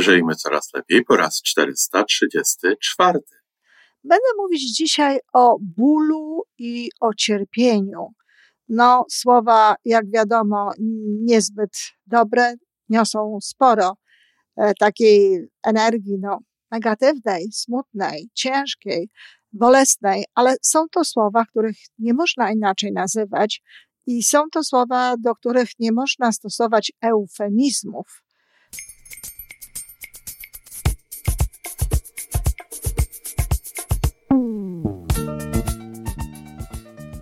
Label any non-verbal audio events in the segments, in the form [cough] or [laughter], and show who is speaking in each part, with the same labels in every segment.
Speaker 1: Żyjmy coraz lepiej po raz 434.
Speaker 2: Będę mówić dzisiaj o bólu i o cierpieniu. No, słowa, jak wiadomo, niezbyt dobre, niosą sporo e, takiej energii, no, negatywnej, smutnej, ciężkiej, bolesnej, ale są to słowa, których nie można inaczej nazywać i są to słowa, do których nie można stosować eufemizmów.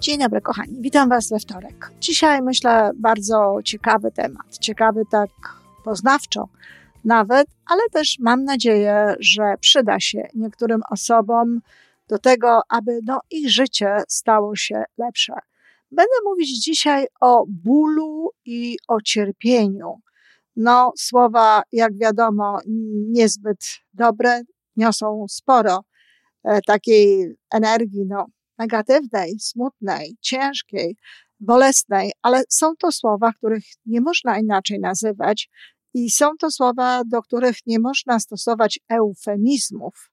Speaker 2: Dzień dobry, kochani. Witam Was we wtorek. Dzisiaj myślę bardzo ciekawy temat. Ciekawy tak poznawczo nawet, ale też mam nadzieję, że przyda się niektórym osobom do tego, aby no, ich życie stało się lepsze. Będę mówić dzisiaj o bólu i o cierpieniu. No, słowa, jak wiadomo, niezbyt dobre, niosą sporo e, takiej energii, no, negatywnej, smutnej, ciężkiej, bolesnej, ale są to słowa, których nie można inaczej nazywać i są to słowa, do których nie można stosować eufemizmów,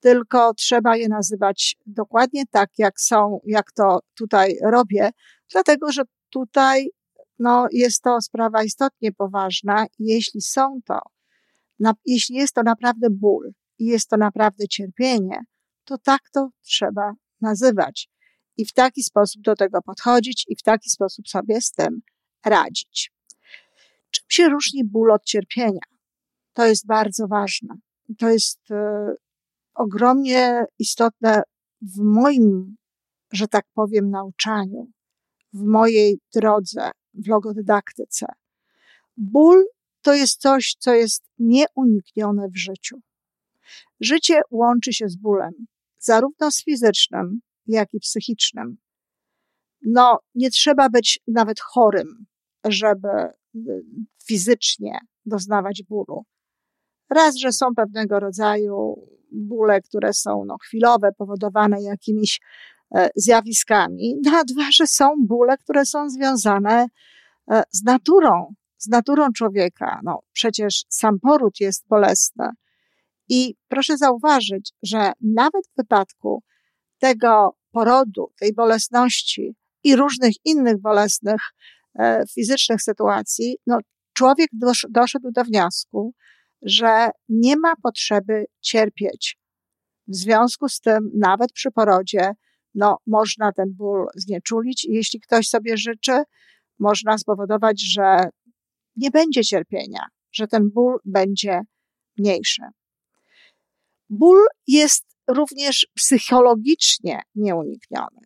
Speaker 2: tylko trzeba je nazywać dokładnie tak, jak są, jak to tutaj robię, dlatego że tutaj no, jest to sprawa istotnie poważna jeśli są to, na, jeśli jest to naprawdę ból i jest to naprawdę cierpienie, to tak to trzeba nazywać i w taki sposób do tego podchodzić i w taki sposób sobie z tym radzić. Czym się różni ból od cierpienia? To jest bardzo ważne. To jest e, ogromnie istotne w moim, że tak powiem, nauczaniu, w mojej drodze, w logodydaktyce. Ból to jest coś, co jest nieuniknione w życiu. Życie łączy się z bólem zarówno z fizycznym, jak i psychicznym. No, nie trzeba być nawet chorym, żeby y, fizycznie doznawać bólu. Raz, że są pewnego rodzaju bóle, które są no, chwilowe, powodowane jakimiś e, zjawiskami, no, a dwa, że są bóle, które są związane e, z naturą, z naturą człowieka. No, przecież sam poród jest bolesny i proszę zauważyć, że nawet w wypadku tego porodu, tej bolesności i różnych innych bolesnych e, fizycznych sytuacji, no, człowiek dosz, doszedł do wniosku, że nie ma potrzeby cierpieć. W związku z tym, nawet przy porodzie, no, można ten ból znieczulić i jeśli ktoś sobie życzy, można spowodować, że nie będzie cierpienia, że ten ból będzie mniejszy. Ból jest również psychologicznie nieunikniony.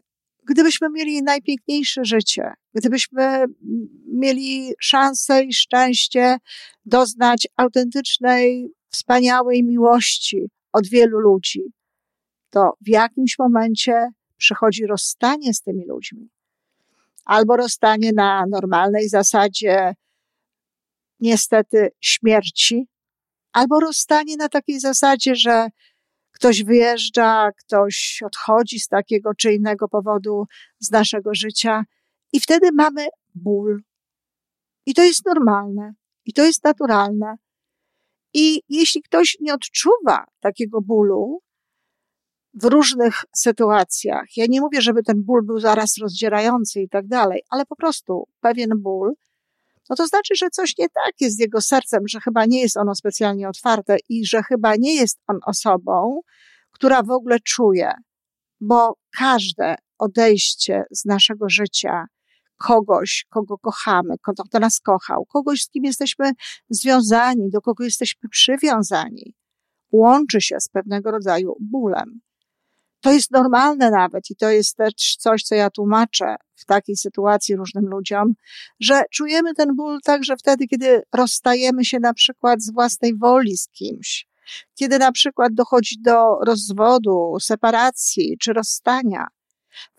Speaker 2: Gdybyśmy mieli najpiękniejsze życie, gdybyśmy mieli szansę i szczęście doznać autentycznej, wspaniałej miłości od wielu ludzi, to w jakimś momencie przychodzi rozstanie z tymi ludźmi. Albo rozstanie na normalnej zasadzie, niestety, śmierci, albo rozstanie na takiej zasadzie, że ktoś wyjeżdża, ktoś odchodzi z takiego czy innego powodu z naszego życia i wtedy mamy ból. I to jest normalne, i to jest naturalne. I jeśli ktoś nie odczuwa takiego bólu w różnych sytuacjach, ja nie mówię, żeby ten ból był zaraz rozdzierający i tak dalej, ale po prostu pewien ból, no to znaczy, że coś nie tak jest z jego sercem, że chyba nie jest ono specjalnie otwarte i że chyba nie jest on osobą, która w ogóle czuje, bo każde odejście z naszego życia kogoś, kogo kochamy, kto, nas kochał, kogoś, z kim jesteśmy związani, do kogo jesteśmy przywiązani, łączy się z pewnego rodzaju bólem. To jest normalne nawet i to jest też coś, co ja tłumaczę w takiej sytuacji różnym ludziom, że czujemy ten ból także wtedy, kiedy rozstajemy się na przykład z własnej woli z kimś, Kiedy na przykład dochodzi do rozwodu, separacji czy rozstania,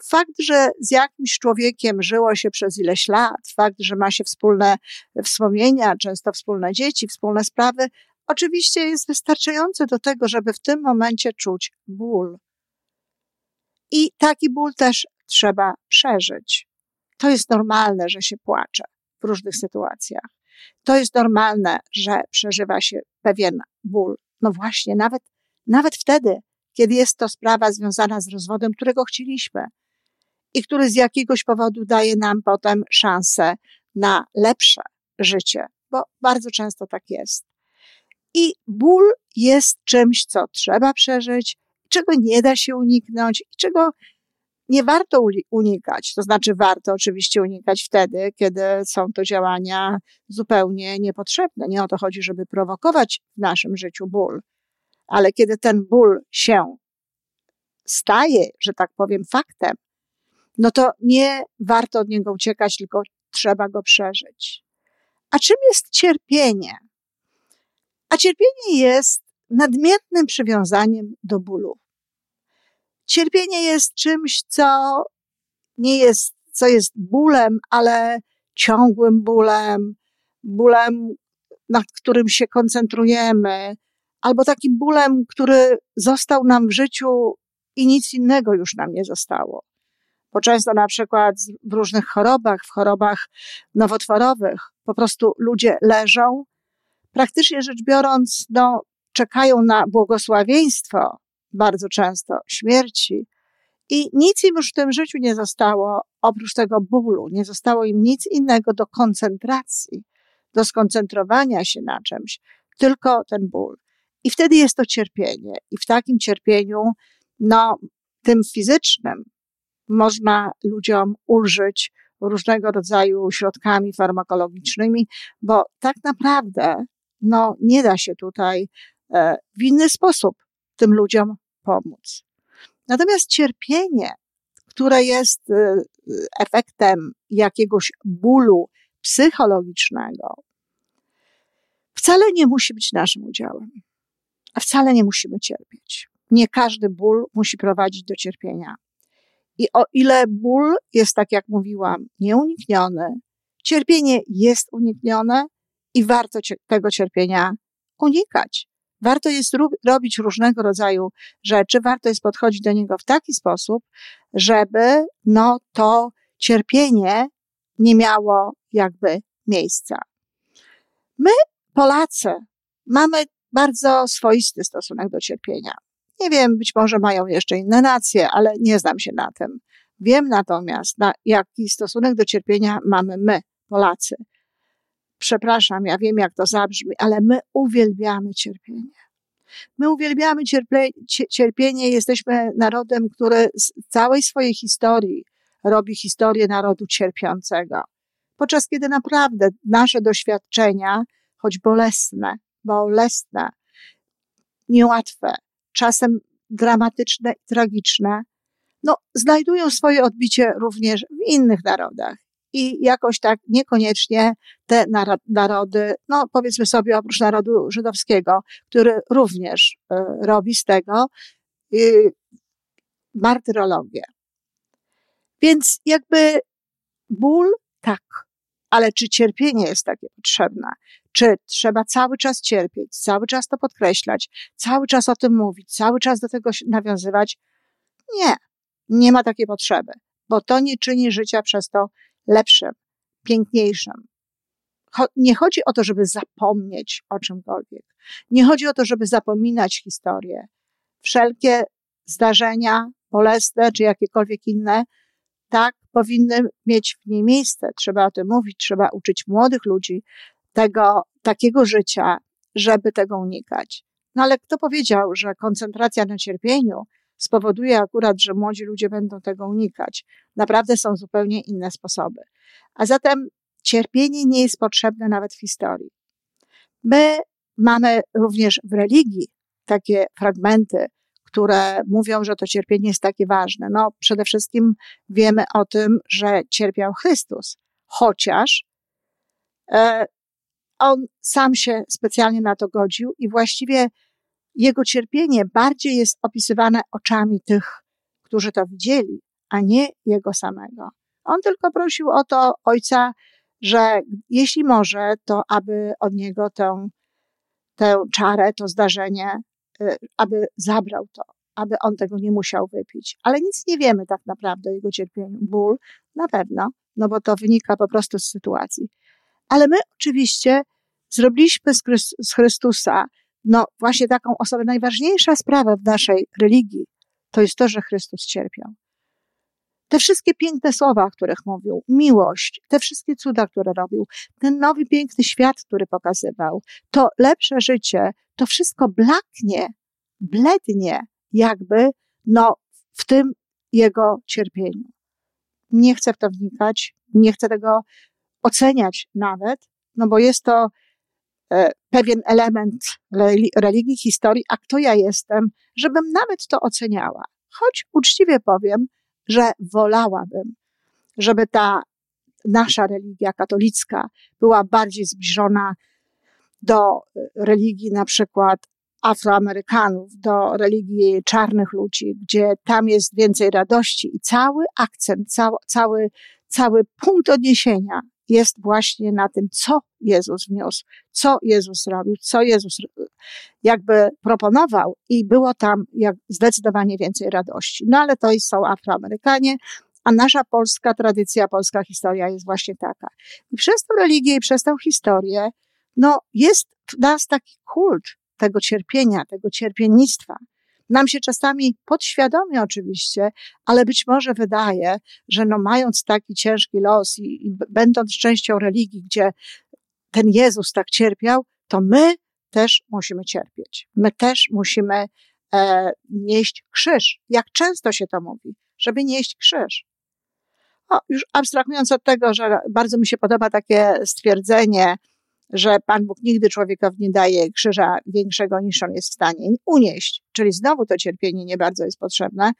Speaker 2: Fakt, że z jakimś człowiekiem żyło się przez ileś lat, fakt, że ma się wspólne wspomnienia, często wspólne dzieci, wspólne sprawy, oczywiście jest wystarczający do tego, żeby w tym momencie czuć ból. I taki ból też trzeba przeżyć. To jest normalne, że się płacze w różnych sytuacjach. To jest normalne, że przeżywa się pewien ból. No właśnie, nawet, nawet wtedy, kiedy jest to sprawa związana z rozwodem, którego chcieliśmy i który z jakiegoś powodu daje nam potem szansę na lepsze życie, bo bardzo często tak jest. I ból jest czymś, co trzeba przeżyć, czego nie da się uniknąć i czego nie warto unikać. To znaczy, warto oczywiście unikać wtedy, kiedy są to działania zupełnie niepotrzebne. Nie o to chodzi, żeby prowokować w naszym życiu ból, ale kiedy ten ból się staje, że tak powiem, faktem, no to nie warto od niego uciekać, tylko trzeba go przeżyć. A czym jest cierpienie? A cierpienie jest nadmiernym przywiązaniem do bólu. Cierpienie jest czymś, co nie jest, co jest bólem, ale ciągłym bólem, bólem, nad którym się koncentrujemy, albo takim bólem, który został nam w życiu i nic innego już nam nie zostało. Bo często na przykład w różnych chorobach, w chorobach nowotworowych, po prostu ludzie leżą, praktycznie rzecz biorąc, no, czekają na błogosławieństwo, bardzo często śmierci, i nic im już w tym życiu nie zostało oprócz tego bólu. Nie zostało im nic innego do koncentracji, do skoncentrowania się na czymś, tylko ten ból. I wtedy jest to cierpienie. I w takim cierpieniu, no, tym fizycznym, można ludziom ulżyć różnego rodzaju środkami farmakologicznymi, bo tak naprawdę, no, nie da się tutaj e, w inny sposób tym ludziom pomóc. Natomiast cierpienie, które jest e, efektem jakiegoś bólu psychologicznego, wcale nie musi być naszym udziałem, a wcale nie musimy cierpieć. Nie każdy ból musi prowadzić do cierpienia. I o ile ból jest, tak jak mówiłam, nieunikniony, cierpienie jest uniknione i warto tego cierpienia unikać. Warto jest robić różnego rodzaju rzeczy, warto jest podchodzić do niego w taki sposób, żeby no to cierpienie nie miało jakby miejsca. My, Polacy, mamy bardzo swoisty stosunek do cierpienia. Nie wiem, być może mają jeszcze inne nacje, ale nie znam się na tym. Wiem natomiast, na jaki stosunek do cierpienia mamy my, Polacy. Przepraszam, ja wiem, jak to zabrzmi, ale my uwielbiamy cierpienie. My uwielbiamy cierple, cierpienie, jesteśmy narodem, który z całej swojej historii robi historię narodu cierpiącego. Podczas kiedy naprawdę nasze doświadczenia, choć bolesne, bolesne, niełatwe, czasem dramatyczne i tragiczne, no, znajdują swoje odbicie również w innych narodach. I jakoś tak niekoniecznie te narody, no powiedzmy sobie oprócz narodu żydowskiego, który również y, robi z tego y, martyrologię. Więc jakby ból, tak, ale czy cierpienie jest takie potrzebne? Czy trzeba cały czas cierpieć, cały czas to podkreślać, cały czas o tym mówić, cały czas do tego nawiązywać? Nie, nie ma takiej potrzeby, bo to nie czyni życia przez to lepszym, piękniejszym. Nie chodzi o to, żeby zapomnieć o czymkolwiek. Nie chodzi o to, żeby zapominać historię. Wszelkie zdarzenia bolesne czy jakiekolwiek inne, tak, powinny mieć w niej miejsce. Trzeba o tym mówić, trzeba uczyć młodych ludzi tego, takiego życia, żeby tego unikać. No ale kto powiedział, że koncentracja na cierpieniu spowoduje akurat, że młodzi ludzie będą tego unikać? Naprawdę są zupełnie inne sposoby. A zatem cierpienie nie jest potrzebne nawet w historii. My mamy również w religii takie fragmenty, które mówią, że to cierpienie jest takie ważne. No, przede wszystkim wiemy o tym, że cierpiał Chrystus, chociaż e, on sam się specjalnie na to godził i właściwie jego cierpienie bardziej jest opisywane oczami tych, którzy to widzieli, a nie jego samego. On tylko prosił o to ojca, że jeśli może, to aby od niego tę, tę czarę, to zdarzenie, y, aby zabrał to, aby on tego nie musiał wypić. Ale nic nie wiemy tak naprawdę o jego cierpieniu. Ból na pewno, no bo to wynika po prostu z sytuacji. Ale my oczywiście zrobiliśmy z Chrystusa, no właśnie taką osobę. Najważniejsza sprawa w naszej religii to jest to, że Chrystus cierpiał. Te wszystkie piękne słowa, o których mówił, miłość, te wszystkie cuda, które robił, ten nowy piękny świat, który pokazywał, to lepsze życie, to wszystko blaknie, blednie, jakby, no, w tym jego cierpieniu. Nie chcę w to wnikać, nie chcę tego oceniać nawet, no bo jest to pewien element religii, historii, a kto ja jestem, żebym nawet to oceniała. Choć uczciwie powiem, że wolałabym, żeby ta nasza religia katolicka była bardziej zbliżona do religii na przykład Afroamerykanów, do religii czarnych ludzi, gdzie tam jest więcej radości i cały akcent, cały, cały, cały punkt odniesienia jest właśnie na tym, co Jezus wniósł, co Jezus zrobił, co Jezus jakby proponował i było tam jak zdecydowanie więcej radości. No ale to są Afroamerykanie, a nasza polska tradycja, polska historia jest właśnie taka. I przez tę religię i przez tę historię, no jest w nas taki kult tego cierpienia, tego cierpiennictwa. Nam się czasami podświadomie oczywiście, ale być może wydaje, że no mając taki ciężki los i, i będąc częścią religii, gdzie ten Jezus tak cierpiał, to my też musimy cierpieć. My też musimy e, nieść krzyż. Jak często się to mówi, żeby nieść krzyż. O, już abstrahując od tego, że bardzo mi się podoba takie stwierdzenie, że Pan Bóg nigdy człowiekowi nie daje krzyża większego niż on jest w stanie unieść, czyli znowu to cierpienie nie bardzo jest potrzebne,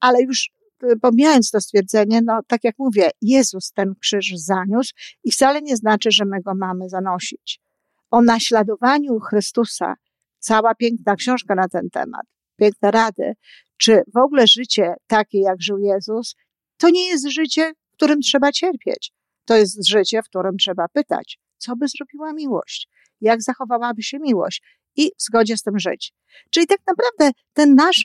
Speaker 2: ale już y, pomijając to stwierdzenie, no tak jak mówię, Jezus ten krzyż zaniósł i wcale nie znaczy, że my go mamy zanosić. O naśladowaniu Chrystusa, cała piękna książka na ten temat, piękne rady, czy w ogóle życie takie, jak żył Jezus, to nie jest życie, w którym trzeba cierpieć. To jest życie, w którym trzeba pytać, co by zrobiła miłość, jak zachowałaby się miłość i w zgodzie z tym żyć. Czyli tak naprawdę ten nasz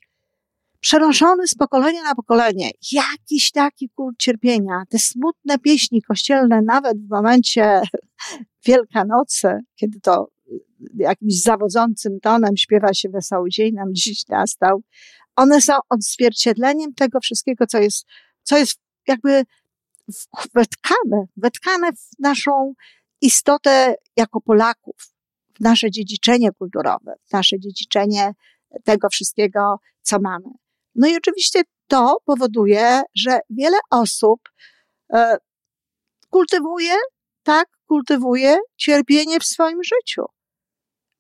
Speaker 2: przenoszony z pokolenia na pokolenie, jakiś taki kult cierpienia, te smutne pieśni kościelne, nawet w momencie [laughs] Wielkanocy, kiedy to jakimś zawodzącym tonem śpiewa się Wesoły Dzień nam dziś nastał, one są odzwierciedleniem tego wszystkiego, co jest, co jest jakby wetkane, wetkane w naszą istotę jako Polaków, w nasze dziedziczenie kulturowe, w nasze dziedziczenie tego wszystkiego, co mamy. No i oczywiście to powoduje, że wiele osób e, kultywuje, tak, kultywuje cierpienie w swoim życiu.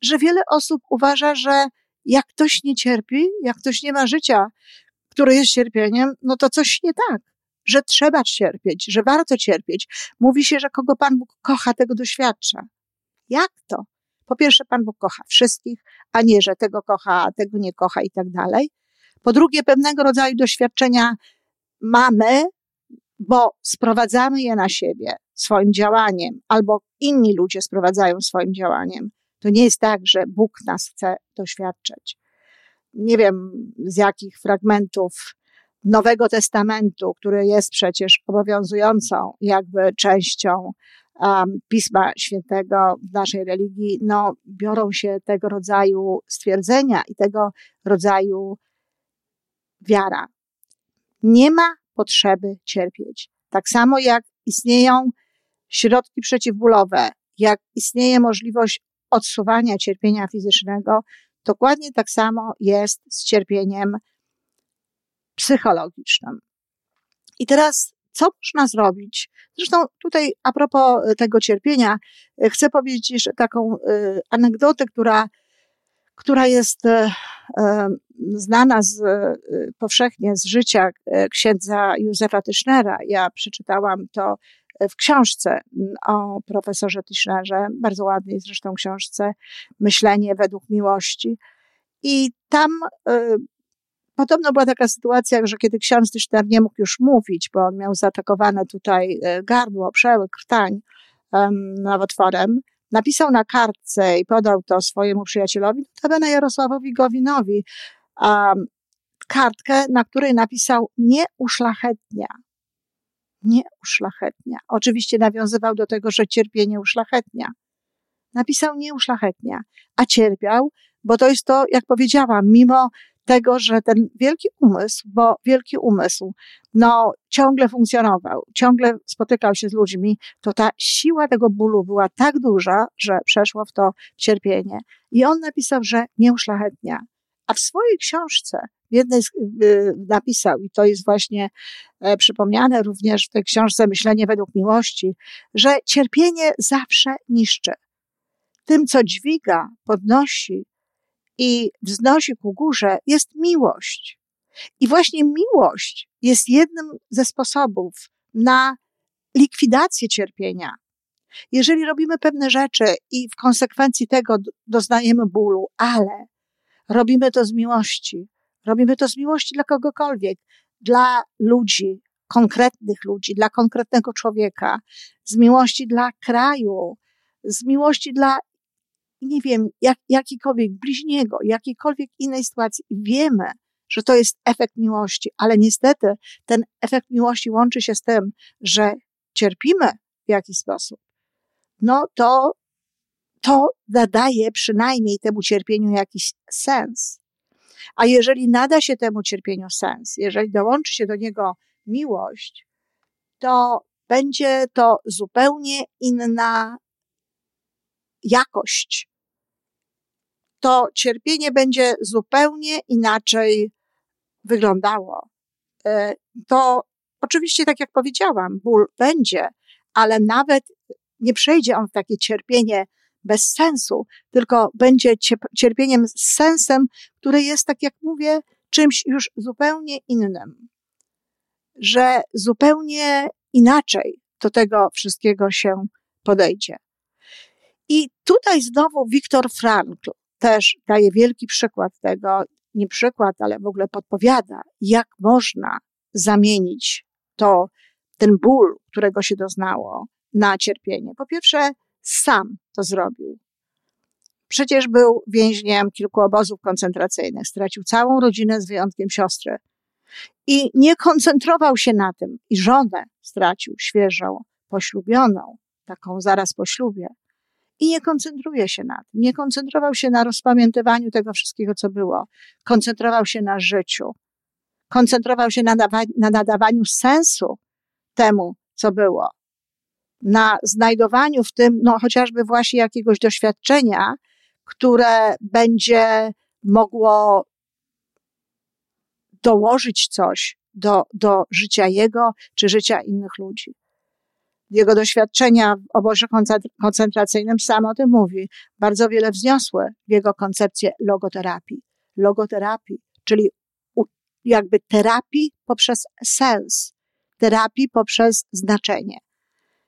Speaker 2: Że wiele osób uważa, że jak ktoś nie cierpi, jak ktoś nie ma życia, które jest cierpieniem, no to coś nie tak że trzeba cierpieć, że warto cierpieć. Mówi się, że kogo Pan Bóg kocha, tego doświadcza. Jak to? Po pierwsze, Pan Bóg kocha wszystkich, a nie, że tego kocha, a tego nie kocha i tak dalej. Po drugie, pewnego rodzaju doświadczenia mamy, bo sprowadzamy je na siebie swoim działaniem, albo inni ludzie sprowadzają swoim działaniem. To nie jest tak, że Bóg nas chce doświadczać. Nie wiem, z jakich fragmentów Nowego Testamentu, który jest przecież obowiązującą jakby częścią um, Pisma Świętego w naszej religii, no, biorą się tego rodzaju stwierdzenia i tego rodzaju wiara. Nie ma potrzeby cierpieć. Tak samo jak istnieją środki przeciwbólowe, jak istnieje możliwość odsuwania cierpienia fizycznego, dokładnie tak samo jest z cierpieniem psychologicznym. I teraz, co można zrobić? Zresztą tutaj, a propos tego cierpienia, chcę powiedzieć jeszcze taką y, anegdotę, która, która jest znana z, powszechnie z życia księdza Józefa Tischnera. Ja przeczytałam to w książce o profesorze Tischnerze, bardzo ładnej zresztą książce, Myślenie według miłości. I tam podobno była taka sytuacja, że kiedy ksiądz Dyszter nie mógł już mówić, bo on miał zaatakowane tutaj y, gardło, przełyk, krtań um, nowotworem, napisał na kartce i podał to swojemu przyjacielowi, notabene Jarosławowi Gowinowi, um, kartkę, na której napisał nie uszlachetnia. Nie uszlachetnia. Oczywiście nawiązywał do tego, że cierpienie uszlachetnia. Napisał nie uszlachetnia, a cierpiał, bo to jest to, jak powiedziałam, mimo tego, że ten wielki umysł, bo wielki umysł, no, ciągle funkcjonował, ciągle spotykał się z ludźmi, to ta siła tego bólu była tak duża, że przeszło w to cierpienie. I on napisał, że nie uszlachetnia. A w swojej książce, w jednej z, y, napisał, i to jest właśnie e, przypomniane również w tej książce Myślenie według miłości, że cierpienie zawsze niszczy. Tym, co dźwiga, podnosi, i wznosi ku górze, jest miłość. I właśnie miłość jest jednym ze sposobów na likwidację cierpienia. Jeżeli robimy pewne rzeczy i w konsekwencji tego doznajemy bólu, ale robimy to z miłości, robimy to z miłości dla kogokolwiek, dla ludzi, konkretnych ludzi, dla konkretnego człowieka, z miłości dla kraju, z miłości dla nie wiem, jak, jakikolwiek bliźniego, jakiejkolwiek innej sytuacji, wiemy, że to jest efekt miłości, ale niestety ten efekt miłości łączy się z tym, że cierpimy w jakiś sposób, no to to nadaje przynajmniej temu cierpieniu jakiś sens. A jeżeli nada się temu cierpieniu sens, jeżeli dołączy się do niego miłość, to będzie to zupełnie inna jakość to cierpienie będzie zupełnie inaczej wyglądało. E, to oczywiście, tak jak powiedziałam, ból będzie, ale nawet nie przejdzie on w takie cierpienie bez sensu, tylko będzie cierpieniem z sensem, które jest, tak jak mówię, czymś już zupełnie innym. Że zupełnie inaczej do tego wszystkiego się podejdzie. I tutaj znowu Viktor Frankl też daje wielki przykład tego, nie przykład, ale w ogóle podpowiada, jak można zamienić to, ten ból, którego się doznało, na cierpienie. Po pierwsze, sam to zrobił. Przecież był więźniem kilku obozów koncentracyjnych, stracił całą rodzinę z wyjątkiem siostry. I nie koncentrował się na tym. I żonę stracił świeżą, poślubioną, taką zaraz po ślubie i nie koncentruje się na tym. Nie koncentrował się na rozpamiętywaniu tego wszystkiego, co było. Koncentrował się na życiu. Koncentrował się na, na nadawaniu sensu temu, co było. Na znajdowaniu w tym, no chociażby właśnie jakiegoś doświadczenia, które będzie mogło dołożyć coś do, do życia jego czy życia innych ludzi jego doświadczenia w obozie koncentracyjnym sam o tym mówi. Bardzo wiele wzniosły w jego koncepcję logoterapii. Logoterapii, czyli jakby terapii poprzez sens, terapii poprzez znaczenie.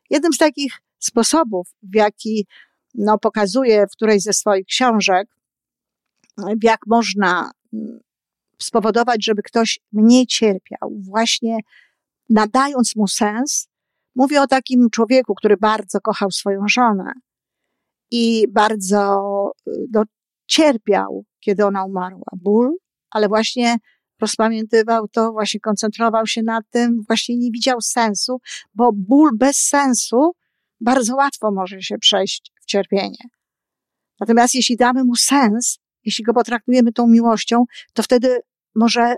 Speaker 2: Jednym z takich sposobów, w jaki no, pokazuje w którejś ze swoich książek, jak można mm, spowodować, żeby ktoś mniej cierpiał, właśnie nadając mu sens, Mówię o takim człowieku, który bardzo kochał swoją żonę i bardzo no, cierpiał, kiedy ona umarła. Ból, ale właśnie rozpamiętywał to, właśnie koncentrował się na tym, właśnie nie widział sensu, bo ból bez sensu bardzo łatwo może się przejść w cierpienie. Natomiast jeśli damy mu sens, jeśli go potraktujemy tą miłością, to wtedy może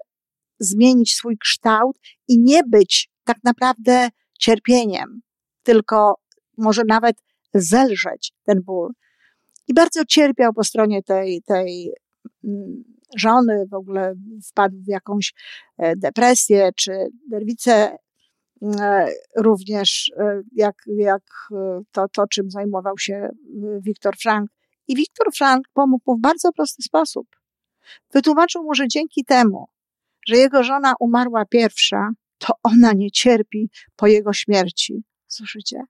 Speaker 2: zmienić swój kształt i nie być tak naprawdę cierpieniem, tylko może nawet zelżeć ten ból. I bardzo cierpiał po stronie tej, tej mm, żony, w ogóle wpadł w jakąś e, depresję czy nerwicę, e, również e, jak, jak to, to, czym zajmował się Wiktor Frank. I Wiktor Frank pomógł mu w bardzo prosty sposób. Wytłumaczył mu, że dzięki temu, że jego żona umarła pierwsza, to ona nie cierpi po jego śmierci. Słyszycie?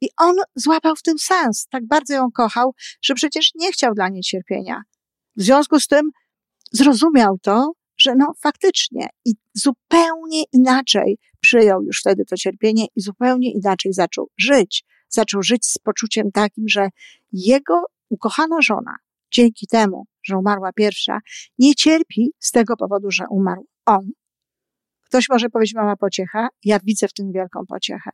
Speaker 2: I on złapał w tym sens. Tak bardzo ją kochał, że przecież nie chciał dla niej cierpienia. W związku z tym zrozumiał to, że no faktycznie i zupełnie inaczej przyjął już wtedy to cierpienie i zupełnie inaczej zaczął żyć. Zaczął żyć z poczuciem takim, że jego ukochana żona, dzięki temu, że umarła pierwsza, nie cierpi z tego powodu, że umarł on. Ktoś może powiedzieć, mama pociecha. Ja widzę w tym wielką pociechę.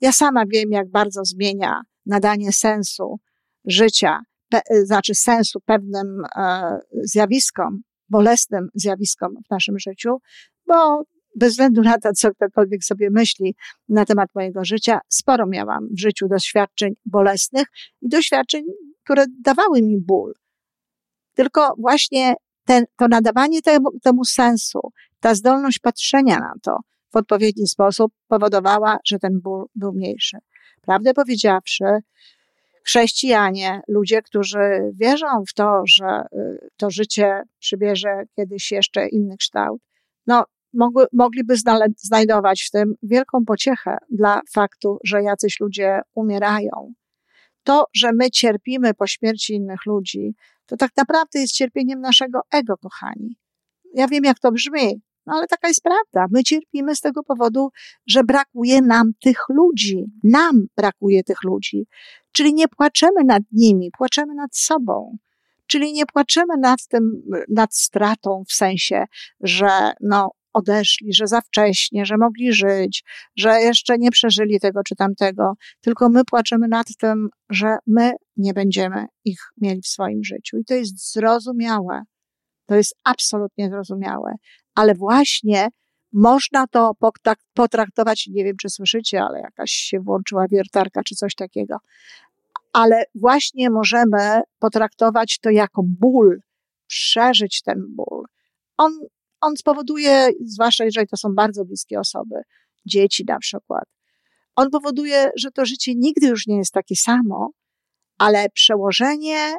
Speaker 2: Ja sama wiem, jak bardzo zmienia nadanie sensu życia, pe, znaczy sensu pewnym e, zjawiskom, bolesnym zjawiskom w naszym życiu, bo bez względu na to, co ktokolwiek sobie myśli na temat mojego życia, sporo miałam w życiu doświadczeń bolesnych i doświadczeń, które dawały mi ból. Tylko właśnie ten, to nadawanie temu, temu sensu, ta zdolność patrzenia na to w odpowiedni sposób powodowała, że ten ból był mniejszy. Prawdę powiedziawszy, chrześcijanie, ludzie, którzy wierzą w to, że y, to życie przybierze kiedyś jeszcze inny kształt, no, mogły, mogliby znajdować w tym wielką pociechę dla faktu, że jacyś ludzie umierają. To, że my cierpimy po śmierci innych ludzi, to tak naprawdę jest cierpieniem naszego ego, kochani. Ja wiem, jak to brzmi, no ale taka jest prawda. My cierpimy z tego powodu, że brakuje nam tych ludzi. Nam brakuje tych ludzi. Czyli nie płaczemy nad nimi, płaczemy nad sobą. Czyli nie płaczemy nad tym, nad stratą w sensie, że no, odeszli, że za wcześnie, że mogli żyć, że jeszcze nie przeżyli tego czy tamtego, tylko my płaczemy nad tym, że my nie będziemy ich mieli w swoim życiu. I to jest zrozumiałe. To jest absolutnie zrozumiałe. Ale właśnie można to potraktować, nie wiem czy słyszycie, ale jakaś się włączyła wiertarka czy coś takiego. Ale właśnie możemy potraktować to jako ból, przeżyć ten ból. On on spowoduje, zwłaszcza jeżeli to są bardzo bliskie osoby, dzieci na przykład, on powoduje, że to życie nigdy już nie jest takie samo, ale przełożenie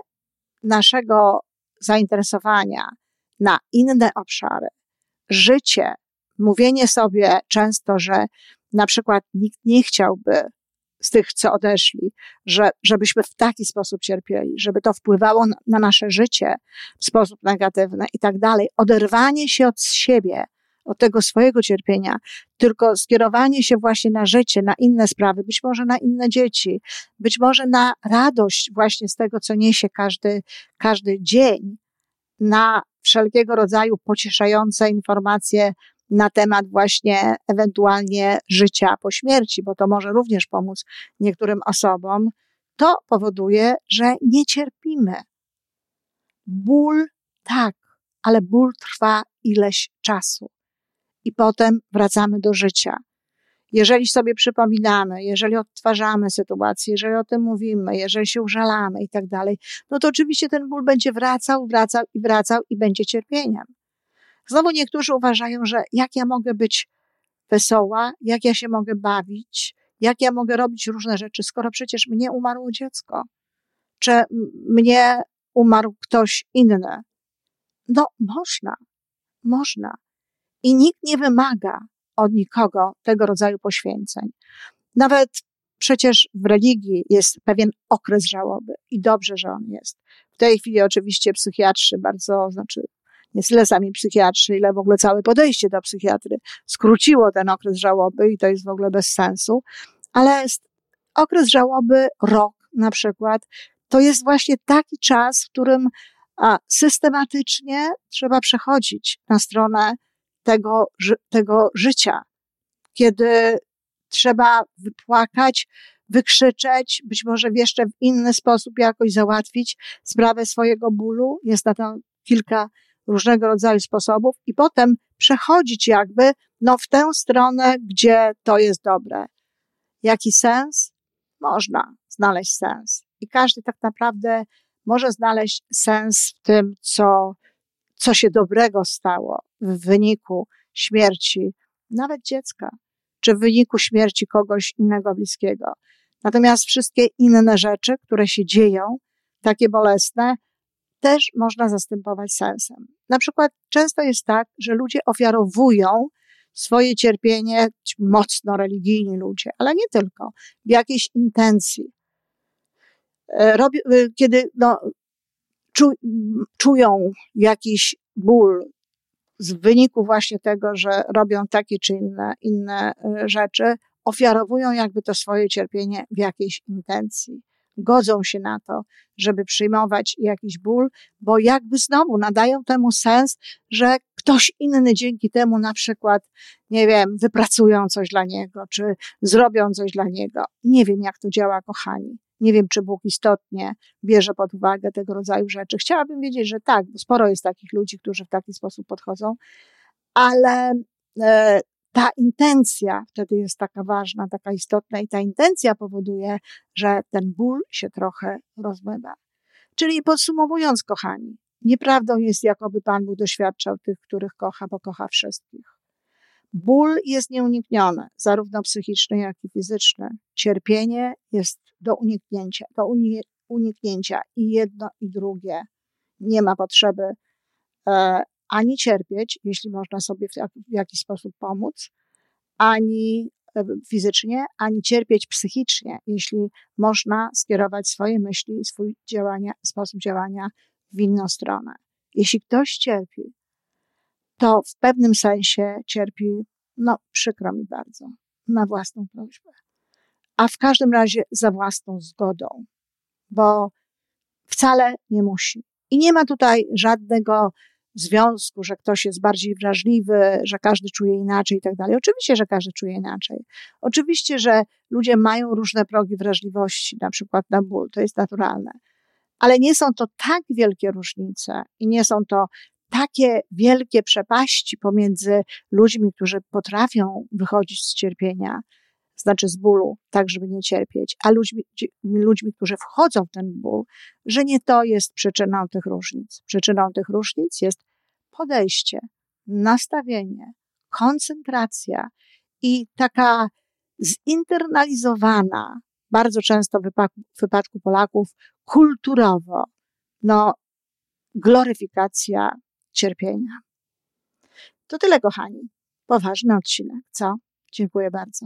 Speaker 2: naszego zainteresowania na inne obszary, życie, mówienie sobie często, że na przykład nikt nie chciałby z tych, co odeszli, że, żebyśmy w taki sposób cierpieli, żeby to wpływało na, na nasze życie w sposób negatywny i tak dalej. Oderwanie się od siebie, od tego swojego cierpienia, tylko skierowanie się właśnie na życie, na inne sprawy, być może na inne dzieci, być może na radość właśnie z tego, co niesie każdy, każdy dzień, na wszelkiego rodzaju pocieszające informacje na temat właśnie ewentualnie życia po śmierci, bo to może również pomóc niektórym osobom, to powoduje, że nie cierpimy. Ból tak, ale ból trwa ileś czasu i potem wracamy do życia. Jeżeli sobie przypominamy, jeżeli odtwarzamy sytuację, jeżeli o tym mówimy, jeżeli się użalamy i tak dalej, no to oczywiście ten ból będzie wracał, wracał i wracał i będzie cierpieniem. Znowu niektórzy uważają, że jak ja mogę być wesoła, jak ja się mogę bawić, jak ja mogę robić różne rzeczy, skoro przecież mnie umarło dziecko, czy mnie umarł ktoś inny. No, można, można. I nikt nie wymaga od nikogo tego rodzaju poświęceń. Nawet przecież w religii jest pewien okres żałoby i dobrze, że on jest. W tej chwili oczywiście psychiatrzy bardzo, znaczy nie tyle sami psychiatrzy, ile w ogóle całe podejście do psychiatry skróciło ten okres żałoby i to jest w ogóle bez sensu, ale okres żałoby, rok na przykład, to jest właśnie taki czas, w którym systematycznie trzeba przechodzić na stronę tego, tego życia, kiedy trzeba wypłakać, wykrzyczeć, być może jeszcze w inny sposób jakoś załatwić sprawę swojego bólu. Jest na to kilka różnego rodzaju sposobów i potem przechodzić jakby no, w tę stronę, gdzie to jest dobre. Jaki sens? Można znaleźć sens. I każdy tak naprawdę może znaleźć sens w tym, co, co się dobrego stało w wyniku śmierci nawet dziecka, czy w wyniku śmierci kogoś innego bliskiego. Natomiast wszystkie inne rzeczy, które się dzieją, takie bolesne, też można zastępować sensem. Na przykład często jest tak, że ludzie ofiarowują swoje cierpienie, mocno religijni ludzie, ale nie tylko, w jakiejś intencji. E, robi, e, kiedy no, czu, czują jakiś ból z wyniku właśnie tego, że robią takie czy inne, inne y, rzeczy, ofiarowują jakby to swoje cierpienie w jakiejś intencji. Godzą się na to, żeby przyjmować jakiś ból, bo jakby znowu nadają temu sens, że ktoś inny dzięki temu na przykład, nie wiem, wypracują coś dla niego, czy zrobią coś dla niego. Nie wiem, jak to działa, kochani. Nie wiem, czy Bóg istotnie bierze pod uwagę tego rodzaju rzeczy. Chciałabym wiedzieć, że tak, bo sporo jest takich ludzi, którzy w taki sposób podchodzą, ale e, ta intencja wtedy jest taka ważna, taka istotna i ta intencja powoduje, że ten ból się trochę rozmywa. Czyli podsumowując, kochani, nieprawdą jest, jakoby Pan Bóg doświadczał tych, których kocha, bo kocha wszystkich. Ból jest nieunikniony, zarówno psychiczny, jak i fizyczny. Cierpienie jest do uniknięcia, do uniknięcia i jedno, i drugie. Nie ma potrzeby e, ani cierpieć, jeśli można sobie w, w jakiś sposób pomóc, ani e, fizycznie, ani cierpieć psychicznie, jeśli można skierować swoje myśli, swój działania, sposób działania w inną stronę. Jeśli ktoś cierpi, to w pewnym sensie cierpi, no przykro mi bardzo, na własną prośbę. A w każdym razie za własną zgodą, bo wcale nie musi. I nie ma tutaj żadnego związku, że ktoś jest bardziej wrażliwy, że każdy czuje inaczej i tak dalej. Oczywiście, że każdy czuje inaczej. Oczywiście, że ludzie mają różne progi wrażliwości, na przykład na ból, to jest naturalne. Ale nie są to tak wielkie różnice i nie są to takie wielkie przepaści pomiędzy ludźmi, którzy potrafią wychodzić z cierpienia, znaczy z bólu, tak żeby nie cierpieć, a ludźmi, ludźmi, którzy wchodzą w ten ból, że nie to jest przyczyną tych różnic. Przyczyną tych różnic jest podejście, nastawienie, koncentracja i taka zinternalizowana, bardzo często w wypadku, Polaków, kulturowo, no, gloryfikacja cierpienia. To tyle, kochani. Poważny odcinek, co? Dziękuję bardzo.